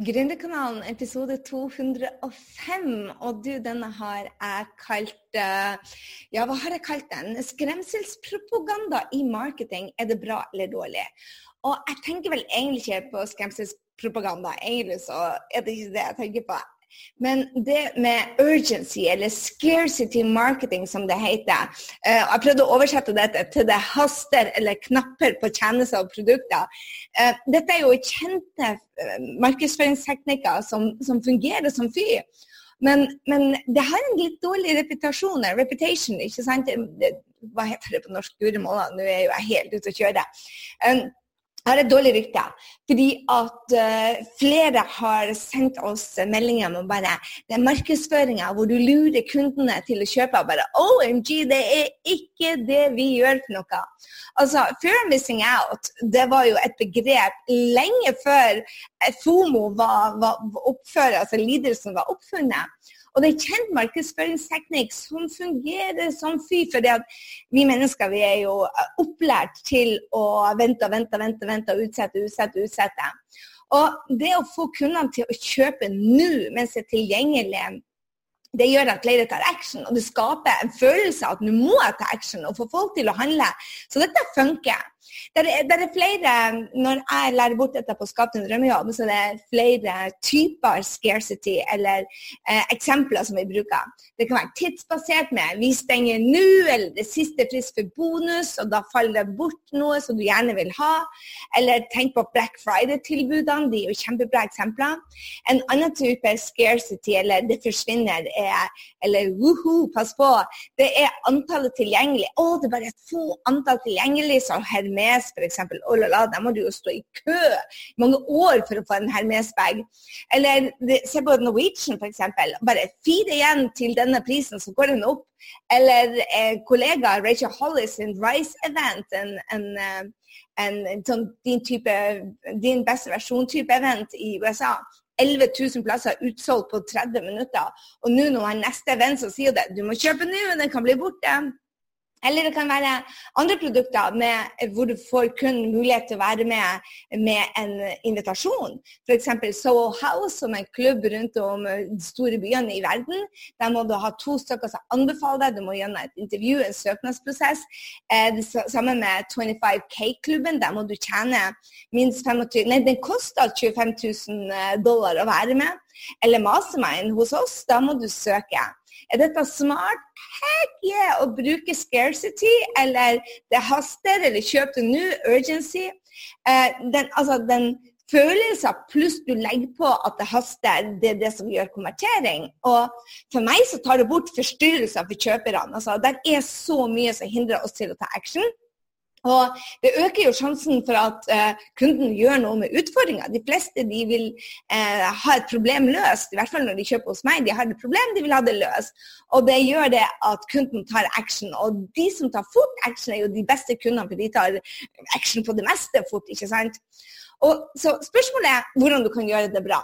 Gründerkanalen episode 205. Og du, denne har jeg kalt uh, Ja, hva har jeg kalt den? Skremselspropaganda i marketing. Er det bra eller dårlig? Og jeg tenker vel egentlig ikke på skremselspropaganda. Egentlig så er det ikke det jeg tenker på. Men det med urgency, eller scarcity marketing som det heter uh, Jeg prøvde å oversette dette til det haster eller knapper på tjenester og produkter. Uh, dette er jo kjente uh, markedsføringsteknikker som, som, fungerer som fy. Men, men, det har en litt dårlig reputasjon, reputation, ikke sant? Hva heter det på norsk? Guri malla, nå er jeg jo helt ute å kjøre. Har et dårlig rykte. Fordi at uh, flere har sendt oss meldinger om bare det markedsføringa hvor du lurer kundene til å kjøpe. og bare OMG, det er ikke det vi gjør for noe. Altså, Fear missing out det var jo et begrep lenge før FOMO var, var oppført, altså lidelsen var oppfunnet. Og det er kjent markedsføringsteknikk som fungerer som fy. For vi mennesker vi er jo opplært til å vente og vente, vente, vente og utsette, utsette, utsette. Og det å få kundene til å kjøpe nå mens det er tilgjengelig, det gjør at flere tar action. Og det skaper en følelse av at nå må jeg ta action og få folk til å handle. Så dette funker. Det er, det er, flere, Når jeg lærer bort dette på Skap din drømmejobb, så det er flere typer scarcity eller eh, eksempler som vi bruker. Det kan være tidsbasert med 'vi stenger nå', eller 'det siste frist for bonus', og da faller det bort noe som du gjerne vil ha. Eller tenk på Black Friday-tilbudene, de er jo kjempebra eksempler. En annen type scarcity, eller 'det forsvinner', er, eller 'woho, pass på', det er antallet tilgjengelig. Å, det er bare et få antall tilgjengelig, så hermer Hermes f.eks. Oh la la, der må du jo stå i kø i mange år for å få en Hermes-bag. Eller se på Norwegian f.eks. Bare fire igjen til denne prisen, så går den opp. Eller eh, kollega Rachel Hollis sin Rise-event, en, en, eh, en, en sånn din, type, din beste versjon-type event i USA. 11 000 plasser utsolgt på 30 minutter. Og nå når han neste event så sier det du må kjøpe nå, den kan bli borte. Eller det kan være andre produkter med, hvor du får kun mulighet til å være med med en invitasjon. F.eks. Soho House, som er en klubb rundt om de store byene i verden. Der må du ha to stykker som anbefaler deg. Du må gjennom et intervju, en søknadsprosess. Eh, det samme med 25K-klubben. Der må du tjene minst 25 Nei, den koster 25 000 dollar å være med. Eller Mastermind hos oss. Da må du søke. Er dette smart? Heck yeah! Å bruke scarcity, eller det haster, eller kjøp det nå, urgency. Uh, den, altså, den følelsen pluss du legger på at det haster, det er det som gjør konvertering. Og for meg så tar det bort forstyrrelser for kjøperne. Altså, det er så mye som hindrer oss til å ta action. Og Det øker jo sjansen for at eh, kunden gjør noe med utfordringa. De fleste de vil eh, ha et problem løst, i hvert fall når de kjøper hos meg. De har et problem, de vil ha det løst. Og Det gjør det at kunden tar action. Og de som tar fort action, er jo de beste kundene, for de tar action på det meste fort. ikke sant? Og så Spørsmålet er hvordan du kan gjøre det bra.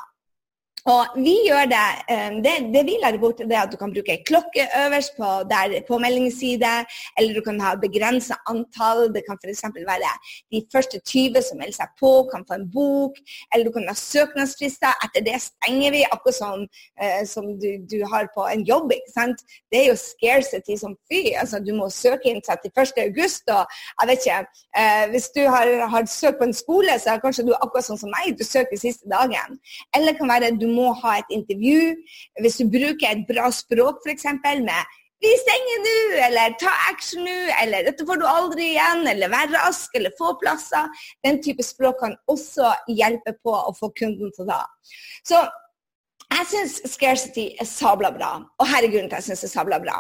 Og vi gjør det, eh, det, det vi lærer bort, er at du kan bruke klokke øverst på der påmeldingsside, eller du kan ha begrensa antall. Det kan f.eks. være de første 20 som melder seg på, kan få en bok. Eller du kan ha søknadsfrister. Etter det stenger vi, akkurat som, eh, som du, du, har på en jobb. ikke sant? Det er jo scarcity som fy. altså Du må søke inn 31. august, og jeg vet ikke eh, Hvis du har, har, søkt på en skole, så er kanskje du akkurat sånn som meg, du søker siste dagen. Eller det kan være du må ha et intervju. Hvis du bruker et bra språk f.eks. med 'vi stenger nå', eller 'ta action nå', eller 'dette får du aldri igjen', eller 'vær rask', eller 'få plasser'. Den type språk kan også hjelpe på å få kunden til ta. Så jeg syns scarcity er sabla bra. Og her er grunnen til at jeg syns det er sabla bra.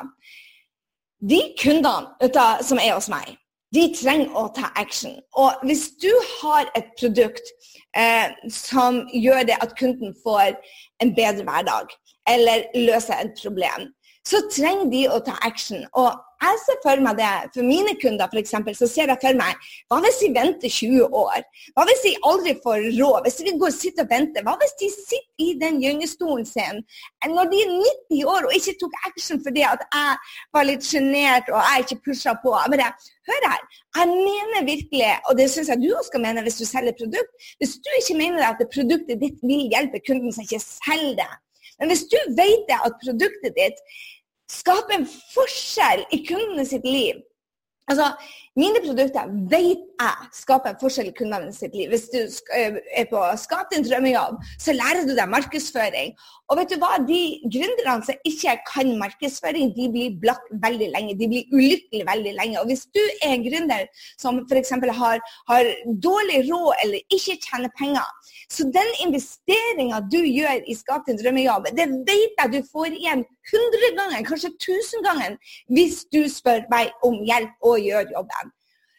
De kundene som er hos meg, de trenger å ta action. Og hvis du har et produkt eh, som gjør det at kunden får en bedre hverdag, eller løser et problem, så trenger de å ta action. Og jeg ser for meg det, for mine kunder f.eks., så ser jeg for meg hva hvis de venter 20 år? Hva hvis de aldri får råd? Hvis de går og sitter og venter? Hva hvis de sitter i den gyngestolen sin når de er 90 år og ikke tok action fordi at jeg var litt sjenert og jeg ikke pusha på? Men jeg, hør her, jeg mener virkelig, og det syns jeg du også skal mene hvis du selger produkt, hvis du ikke mener at produktet ditt vil hjelpe kunden, så ikke selg det. Men hvis du vet at produktet ditt skaper en forskjell i kundene sitt liv. Altså, mine produkter vet jeg skaper en forskjell i kundene sitt liv. Hvis du er på Skap din drømmejobb, så lærer du deg markedsføring. Og vet du hva? De gründerne som ikke kan markedsføring, de blir blakk veldig lenge. De blir ulykkelige veldig lenge. Og hvis du er en gründer som f.eks. Har, har dårlig råd eller ikke tjener penger, så den investeringa du gjør i Skap din drømmejobb, det vet jeg du får igjen hundre ganger, kanskje tusen ganger, hvis du spør meg om hjelp og gjør jobben.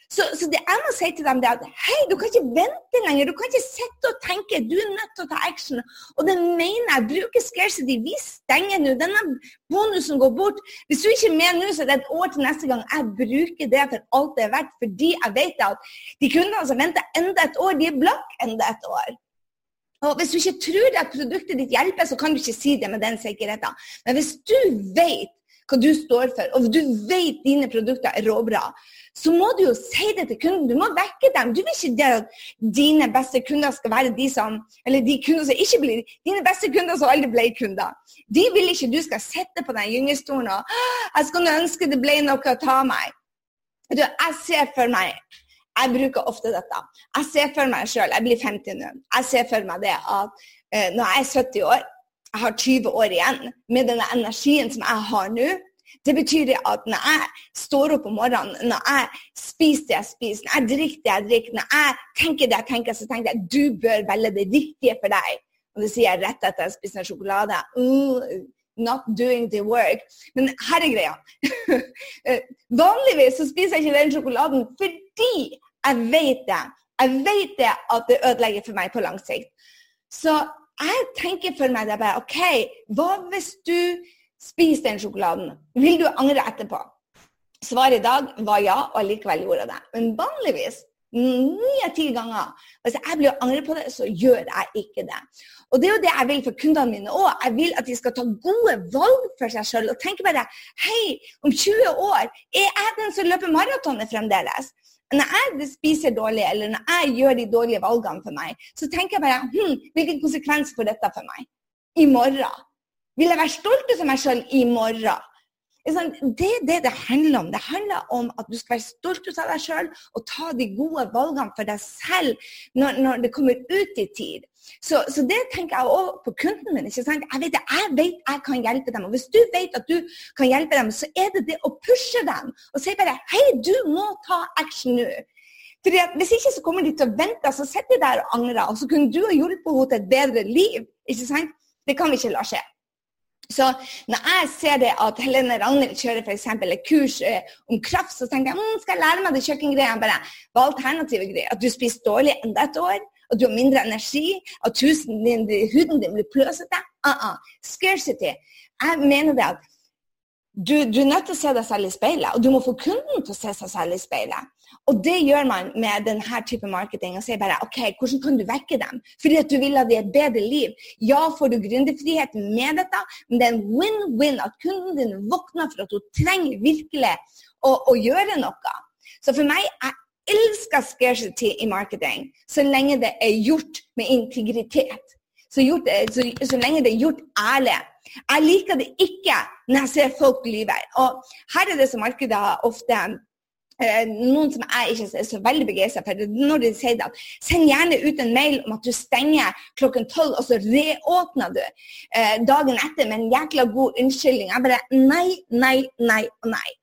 Så, så, det jeg må si til dem, det er at hei, du kan ikke vente lenger. Du kan ikke sitte og tenke. Du er nødt til å ta action. Og det mener jeg. Bruker scarcity. Vi stenger nå. Denne bonusen går bort. Hvis du ikke er med nå, så er det et år til neste gang. Jeg bruker det for alt det er verdt, fordi jeg vet at de kundene som venter enda et år, de er blakk enda et år. Og Hvis du ikke tror at produktet ditt hjelper, så kan du ikke si det med den sikkerheten. Men hvis du vet hva du står for, og du vet dine produkter er råbra, så må du jo si det til kunden. Du må vekke dem. Du vil ikke det at dine beste kunder skal være de som Eller de kunder som ikke blir Dine beste kunder som aldri ble kunder. De vil ikke du skal sitte på den gyngestolen og Jeg skulle ønske det ble noe å ta meg. Du, jeg ser for meg jeg bruker ofte dette. Jeg ser for meg sjøl, jeg blir 50 nå, jeg ser for meg det at eh, når jeg er 70 år, jeg har 20 år igjen med den energien som jeg har nå. Det betyr at når jeg står opp om morgenen, når jeg spiser det jeg spiser, når jeg drikker det jeg drikker, når jeg tenker det jeg tenker, så tenker jeg at du bør velge det riktige for deg. Og det sier jeg rett etter jeg spiser sjokolade. Uh, not doing the work. Men her er greia. Vanligvis så spiser jeg ikke den sjokoladen fordi jeg vet det. Jeg vet det at det ødelegger for meg på lang sikt. Så jeg tenker for meg det bare OK, hva hvis du spiser den sjokoladen? Vil du angre etterpå? Svaret i dag var ja, og likevel gjorde jeg det. Men vanligvis ni av ti ganger. Hvis jeg blir å angre på det, så gjør jeg ikke det. Og det er jo det jeg vil for kundene mine òg. Jeg vil at de skal ta gode valg for seg sjøl og tenke bare Hei, om 20 år er jeg den som løper maratonet fremdeles når jeg spiser dårlig, eller når jeg gjør de dårlige valgene for meg, så tenker jeg bare hm, hvilken konsekvens får dette for meg i morgen? Vil jeg være stolt av meg sjøl i morgen? Det er det det handler om. Det handler om at du skal være stolt av deg sjøl og ta de gode valgene for deg selv når, når det kommer ut i tid. Så, så, det tenker jeg òg på kunden min. ikke sant? Jeg vet, jeg vet jeg kan hjelpe dem. Og hvis du vet at du kan hjelpe dem, så er det det å pushe dem og si bare Hei, du må ta action nå. Fordi at Hvis ikke så kommer de til å vente, så sitter de der og angrer. Og så kunne du ha hjulpet henne til et bedre liv. ikke sant? Det kan vi ikke la skje. Så når jeg ser det at Helene Ragnhild kjører f.eks. et kurs eh, om kraft, så tenker jeg mm, skal jeg lære meg det kjøkkengreiene? Bare hva alternativet greier? At du spiser dårlig enda et år? at du har mindre energi, at din, huden din blir pløsete. Uh -uh. Scarcity. Jeg mener det at du, du, er nødt til å se deg selv i speilet, og du må få kunden til å se seg selv i speilet. Og det gjør man med denne type marketing. og sier bare, ok, Hvordan kan du vekke dem? Fordi at du vil ha et bedre liv. Ja, får du gründerfrihet med dette, men det er en win-win at kunden din våkner for at hun trenger virkelig å, å gjøre noe. Så for meg, jeg elsker scarcity i marketing så lenge det er gjort med integritet. Så, gjort, så, så lenge det er gjort ærlig. Jeg liker det ikke når jeg ser folk lyve. Og her er det som markedet ofte eh, noen som jeg ikke er så veldig begeistra for, når de sier at send gjerne ut en mail om at du stenger klokken tolv, og så reåpner du eh, dagen etter med en jækla god unnskyldning. Jeg bare nei, nei, nei og nei.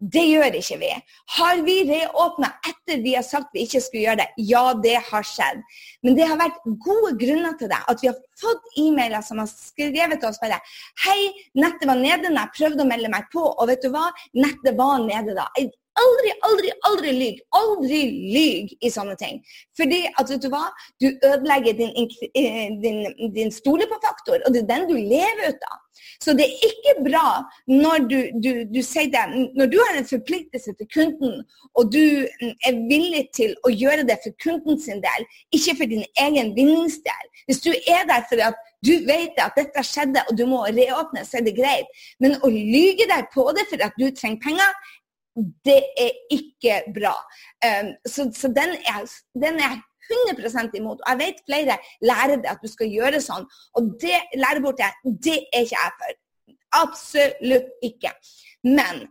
Det gjør ikke vi. Har vi reåpna etter vi har sagt vi ikke skulle gjøre det? Ja, det har skjedd. Men det har vært gode grunner til det. At vi har fått e-mailer som har skrevet til oss bare Hei, nettet var nede da jeg prøvde å melde meg på, og vet du hva? Nettet var nede da. Aldri, aldri, aldri lyg. Aldri lyg i sånne ting. Fordi at vet du hva, du ødelegger din, eh, din, din stole på faktor, og det er den du lever ut av. Så det er ikke bra når du, du, du sier det, når du har en forpliktelse til kunden, og du mm, er villig til å gjøre det for kunden sin del, ikke for din egen vinningsdel. Hvis du er der for at du vet at dette skjedde og du må reåpne, så er det greit. Men å lyge deg på det for at du trenger penger, det er ikke bra. Um, så, så den, er, den er 100 imot. Og jeg vet flere lærer det at du skal gjøre sånn. Og det lærer bort det, det er ikke jeg for. Absolutt ikke. Men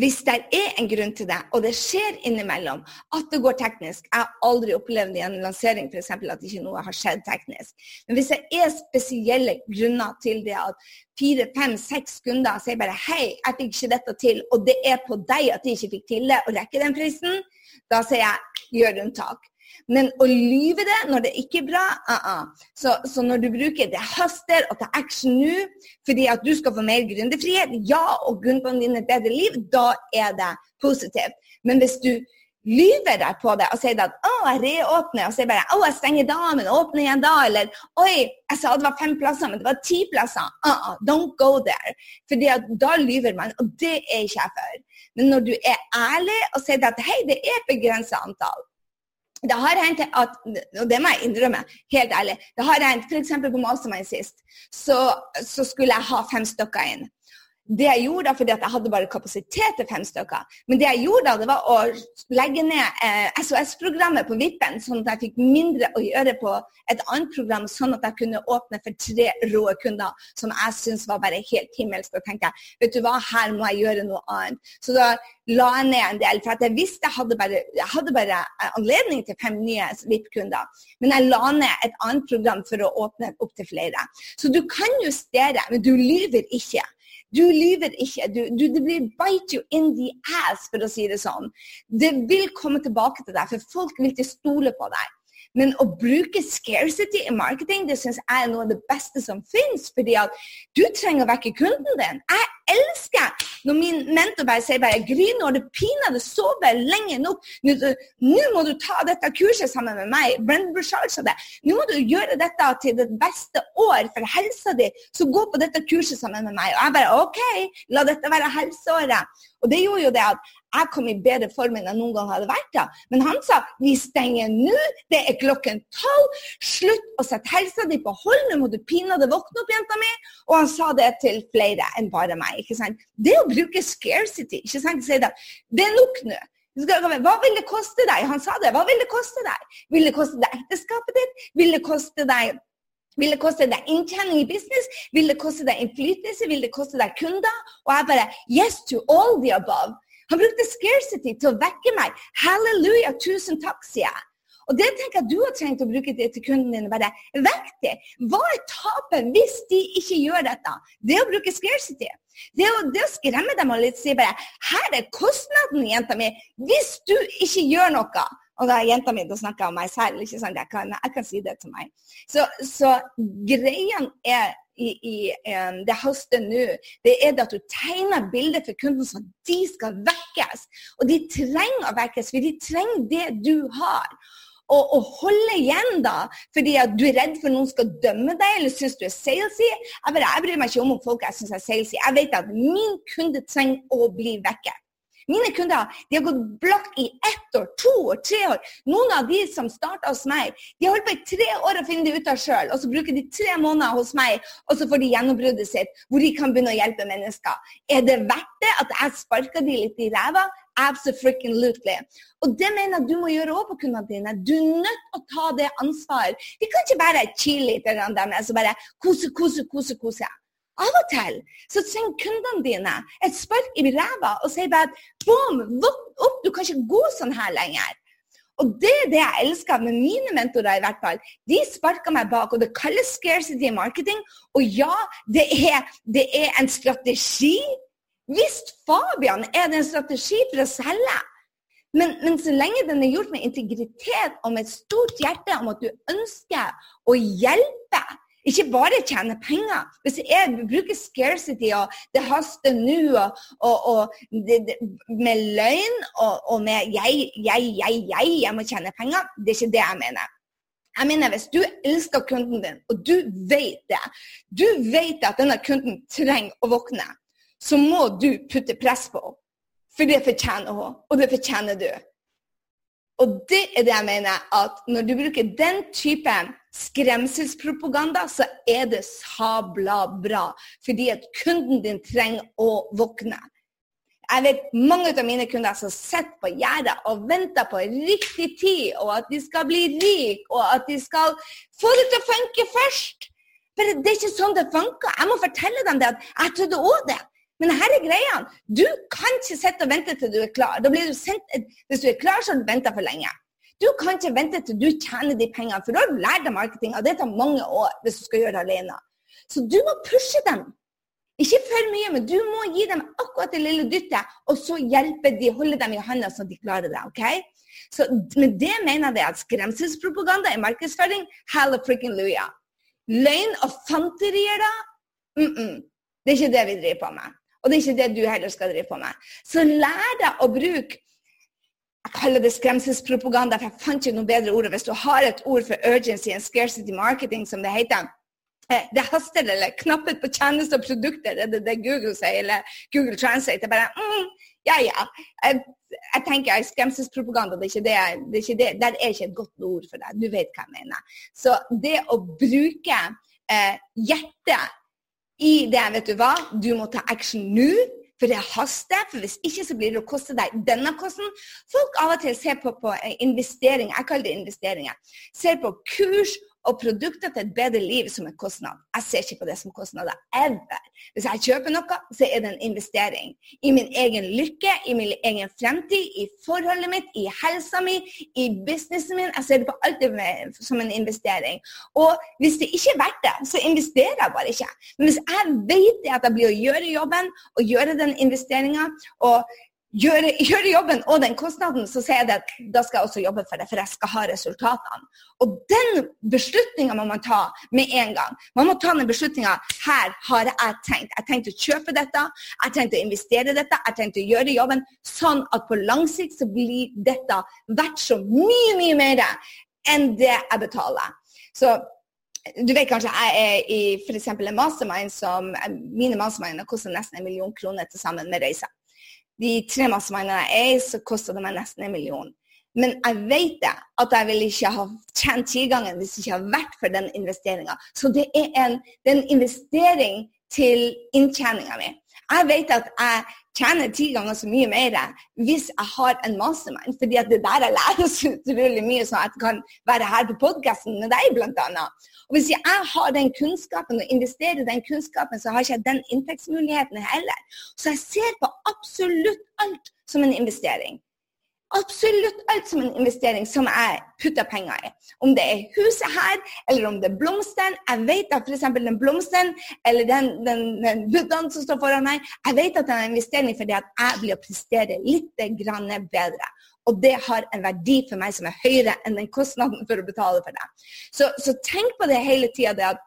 hvis det er en grunn til det, og det skjer innimellom at det går teknisk Jeg har aldri opplevd i en lansering eksempel, at ikke noe har skjedd teknisk. Men hvis det er spesielle grunner til det at fire, fem, seks kunder sier bare hei, jeg fikk ikke dette til, og det er på deg at de ikke fikk til det og rekker den prisen, da sier jeg gjør unntak. Men å lyve det når det ikke er bra uh -uh. Så, så, når du bruker det haster og ta action nå fordi at du skal få mer gründerfrihet, ja, og kundene dine et bedre liv, da er det positivt. Men hvis du lyver deg på det og sier at å, jeg reåpner, og sier bare å, jeg stenger da, men åpner igjen da, eller oi, jeg sa det var fem plasser, men det var ti plasser. Uh don't go there. Fordi at da lyver man, og det er ikke jeg for. Men når du er ærlig og sier at hei, det er et begrenset antall, det har hendt at, og det må jeg innrømme, helt ærlig, det har hendt f.eks. på Mastermind sist, så, så, skulle jeg ha fem stykker inn. Det jeg gjorde da, fordi jeg hadde bare kapasitet til fem stykker, men det jeg gjorde da, det var å legge ned eh, SOS-programmet på Vippen, sånn at jeg fikk mindre å gjøre på et annet program, sånn at jeg kunne åpne for tre rå kunder som jeg syntes var bare helt himmelsk. Og tenkte vet du hva, her må jeg gjøre noe annet. Så da la jeg ned en del, for jeg visste jeg hadde bare, jeg hadde bare anledning til fem nye VIP-kunder. Men jeg la ned et annet program for å åpne opp til flere. Så du kan justere, men du lyver ikke. Du lyver ikke. Du, du, det blir bite you in the ass, for å si det sånn. Det vil komme tilbake til deg, for folk vil ikke stole på deg. Men å bruke scarcity i marketing det synes jeg er noe av det beste som finnes. fordi at du trenger å vekke kunden din. Jeg elsker når min mentor bare sier bare Gry, nå har du pinadø sovet lenge nok. Nå må du ta dette kurset sammen med meg. Nå må du gjøre dette til det beste år for helsa di. Så gå på dette kurset sammen med meg. Og jeg bare OK, la dette være helseåret. Og det gjorde jo det at jeg kom i bedre form enn jeg noen gang hadde vært da. Men han sa vi stenger nå, det er klokken tolv. Slutt å sette helsa di på hold, nå må du pinadø våkne opp, jenta mi. Og han sa det til flere enn bare meg. ikke sant? Det å bruke scarcity, ikke sant? Si det, det er nok nå. Hva vil det koste deg? Han sa det. Hva vil det koste deg? Vil det koste deg ekteskapet ditt? Vil det koste deg vil det koste deg inntjening i business? Vil det koste deg innflytelse? Vil det koste deg kunder? Og jeg bare Yes to all the above. Han brukte scarcity til å vekke meg. Halleluja, tusen takk, sier jeg. Og det tenker jeg du har trengt å bruke det til kunden din. Bare vekk det. Hva er tapet hvis de ikke gjør dette? Det å bruke scarcity. Det å, det å skremme dem og litt si bare Her er kostnaden, jenta mi, hvis du ikke gjør noe. Og da er jenta mi, da snakker jeg om meg selv. ikke sant? Jeg kan, jeg kan si det til meg. Så, så greien er i, i um, det haster nå, det er det at du tegner bilder for kunden så de skal vekkes. Og de trenger å vekkes, for de trenger det du har. Og, og holde igjen, da, fordi at du er redd for noen skal dømme deg, eller syns du er salesy. Jeg, jeg bryr meg ikke om om folk jeg syns er salesy. Jeg vet at min kunde trenger å bli vekket. Mine kunder de har gått blakk i ett år, to år, tre år. Noen av de som starta hos meg, de har holdt på i tre år å finne det ut av sjøl. Og så bruker de tre måneder hos meg, og så får de gjennombruddet sitt, hvor de kan begynne å hjelpe mennesker. Er det verdt det at jeg sparker de litt i ræva? Absolutely. Og det mener jeg du må gjøre òg på kundene dine. Du er nødt til å ta det ansvaret. Vi kan ikke bare chille litt og bare kose, kose, kose, kose. Av og til så trenger kundene dine et spark i ræva og sier bare bom, våkn opp, du kan ikke gå sånn her lenger. Og det er det jeg elsker med mine mentorer, i hvert fall. De sparker meg bak, og det kalles scarcity marketing. Og ja, det er, det er en strategi. Visst, Fabian, er det en strategi for å selge. Men, men, så lenge den er gjort med integritet og med et stort hjerte om at du ønsker å hjelpe Ikke bare tjene penger. Hvis jeg bruker scarcity og det haster nå, og, og, og det, det, med løgn og, og med jeg, jeg, jeg, jeg, jeg må tjene penger, det er ikke det jeg mener. Jeg mener Hvis du elsker kunden din, og du vet det, du vet at denne kunden trenger å våkne, så må du putte press på henne. For det fortjener hun, og det fortjener du. Og det er det jeg mener, at når du bruker den type skremselspropaganda, så er det sabla bra. Fordi at kunden din trenger å våkne. Jeg vet mange av mine kunder som sitter på gjerdet og venter på riktig tid, og at de skal bli rike, og at de skal få det til å funke først. For det er ikke sånn det funker. Jeg må fortelle dem det at jeg trodde òg det. Men her er greia. Du kan ikke sitte og vente til du er klar. Du sendt, hvis du er klar, så har du venta for lenge. Du kan ikke vente til du tjener de pengene, for da har du lært deg marketing, og det tar mange år hvis du skal gjøre det alene. Så du må pushe dem. Ikke for mye, men du må gi dem akkurat det lille dyttet, og så hjelpe de, holde dem i hånda så de klarer det. ok? Så Med det mener jeg at skremselspropaganda i markedsføring halleluja. Løgn og fanterier, da? Mm -mm. Det er ikke det vi driver på med. Og det er ikke det du heller skal drive på med. Så lær deg å bruke jeg kaller det skremselspropaganda, for jeg fant ikke noe bedre ord. Hvis du har et ord for urgency and scarcity marketing, som det heter, eh, det haster, eller knapphet på tjenester og produkter, det er det Google sier, eller Google Translate. Det er bare mm, ja, ja. Jeg, jeg tenker skremselspropaganda, det er ikke det, det er ikke det. Der er ikke et godt ord for deg. Du vet hva jeg mener. Så det å bruke eh, hjertet i det, vet du hva, du må ta action nå. For det haster. For hvis ikke så blir det å koste deg denne kosten. Folk av og til ser på, på eh, investering, jeg kaller det investeringer. Ser på kurs og produkter til et bedre liv som en kostnad. Jeg ser ikke på det som kostnader ever. Hvis jeg kjøper noe, så er det en investering. I min egen lykke, i min egen fremtid, i forholdet mitt, i helsa mi, i businessen min. Jeg ser det på alt det som en investering. Og hvis det ikke er verdt det, så investerer jeg bare ikke. Men hvis jeg vet det at jeg blir å gjøre jobben og gjøre den investeringa, og gjøre, gjøre, jobben og den kostnaden, så sier jeg at da skal jeg også jobbe for det, for jeg skal ha resultatene. Og den beslutninga må man ta med en gang. Man må ta den beslutninga. Her har jeg tenkt. Jeg tenkte å kjøpe dette, jeg tenkte å investere dette, jeg tenkte å gjøre jobben sånn at på lang sikt så blir dette verdt så mye, mye mer enn det jeg betaler. Så du vet kanskje jeg er i f.eks. en mastermind som Mine masterminder koster nesten en million kroner til sammen med reiser de tre mastermindene jeg er i, så koster det meg nesten en million. Men jeg vet det, at jeg vil ikke ha tjent tigangen hvis det ikke har vært for den investeringa. Så det er, en, det er en investering til inntjeninga mi. Jeg vet at jeg tjener ti ganger så mye mer hvis jeg har en mastermind. fordi at det der jeg lærer så utrolig mye, så jeg kan være her på podkasten med deg, bl.a. Og Hvis jeg har den kunnskapen og investerer den kunnskapen, så har jeg ikke den inntektsmuligheten heller. Så jeg ser på absolutt alt som en investering absolutt alt som en investering som jeg putter penger i. Om det er huset her, eller om det er blomstene. Jeg vet at f.eks. den blomsten eller den, den, den buddhaen som står foran meg, jeg vet at det er en investering fordi at jeg blir å prestere litt bedre. Og det har en verdi for meg som er høyere enn den kostnaden for å betale for det. Så, så tenk på det hele tida at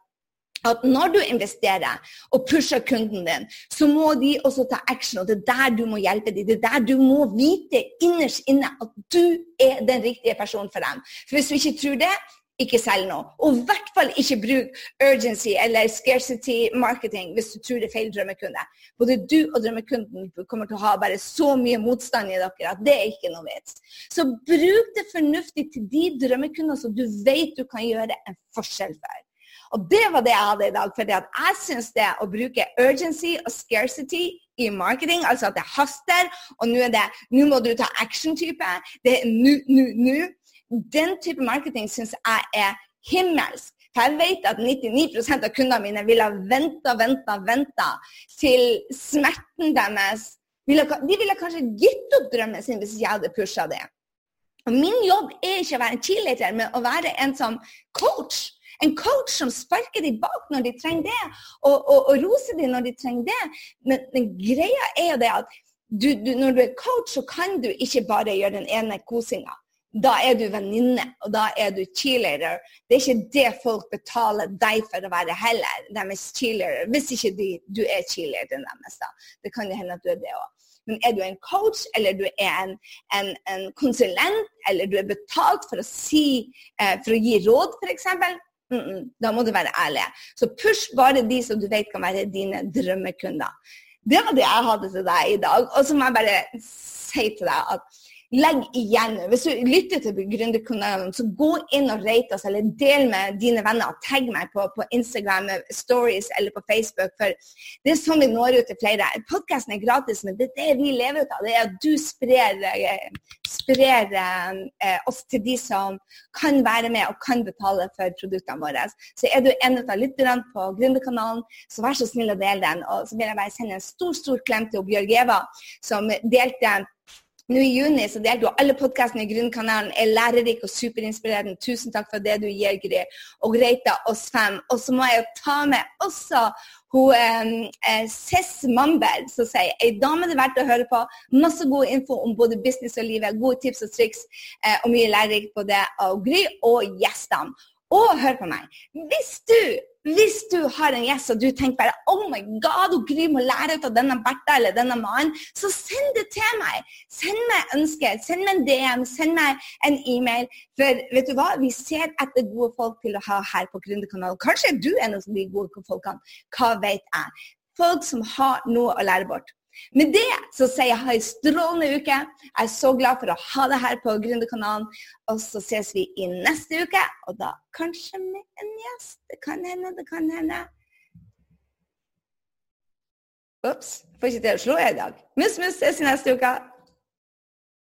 når du investerer og pusher kunden din, så må de også ta action. Og det er der du må hjelpe dem. Det er der du må vite innerst inne at du er den riktige personen for dem. For hvis du ikke tror det, ikke selg noe. Og i hvert fall ikke bruk urgency eller scarcity marketing hvis du tror det er feil drømmekunde. Både du og drømmekunden kommer til å ha bare så mye motstand i dere at det er ikke noe vits. Så bruk det fornuftig til de drømmekundene som du vet du kan gjøre en forskjell for. Og det var det jeg hadde i dag. For jeg syns det å bruke urgency og scarcity i marketing, altså at det haster, og nå er det nå må du ta action-type, det er nå, nå, nå. Den type marketing syns jeg er himmelsk. For jeg vet at 99 av kundene mine ville ha venta, venta, venta til smerten deres De ville kanskje gitt opp drømmen sin hvis jeg hadde pusha det. Og min jobb er ikke å være en cheerleader, men å være en som coach en coach som sparker dem bak når de trenger det, og, og, og roser dem når de trenger det. Men, men greia er jo det at du, du, når du er coach, så kan du ikke bare gjøre den ene kosinga. da er du venninne, og da er du cheerleader. Det er ikke det folk betaler deg for å være heller, deres cheerleader. Hvis ikke de, du er cheerleader deres, da. Det kan jo hende at du er det òg. Men er du en coach, eller du er en, en, en konsulent, eller du er betalt for å, si, eh, for å gi råd, f.eks., mm -mm, da må du være ærlig. Så push bare de som du vet kan være dine drømmekunder. Det var det jeg hadde til deg i dag. Og så må jeg bare si til deg at legg igjen. Hvis du lytter til Gründerkanalen, så gå inn og rate oss, eller del med dine venner. og Tagg meg på, på, Instagram, stories eller på Facebook. For det er sånn vi når ut til flere. Podkasten er gratis, men det er det vi lever ut av. Det er at du sprer, eh, sprer eh, oss til de som kan være med og kan betale for produktene våre. Så er du en av lytterne på Gründerkanalen, så vær så snill å dele den. Og så vil jeg bare sende en stor, stor klem til Bjørg Eva, som delte nå I juni så delte du alle podkastene i Grunnkanalen. er lærerik og superinspirerende. Tusen takk for det du gir, Gry. Og rata oss fem. Og så må jeg jo ta med også hun eh, Cess Mamberg, som sier ei dame det er verdt å høre på. Masse god info om både business og livet. Gode tips og triks eh, og mye lærerikt det av Gry og gjestene. Og hør på meg. Hvis du, hvis du har en gjest og du tenker bare Oh my God, hun Gry må lære ut av denne Bertha eller denne mannen, så send det til meg. Send meg ønsker. Send meg en DM. Send meg en e-mail. For vet du hva? Vi ser etter gode folk til å ha her på Gründerkanalen. Kanskje er du en av de gode folkene. Hva vet jeg? Folk som har noe å lære bort. Med det så sier jeg ha en strålende uke. Jeg er så glad for å ha deg her på Gründerkanalen. Og så ses vi i neste uke, og da kanskje med en gjest. Det kan hende, det kan hende. Ops. Får ikke til å slå i dag. Mus, mus, ses i neste uke.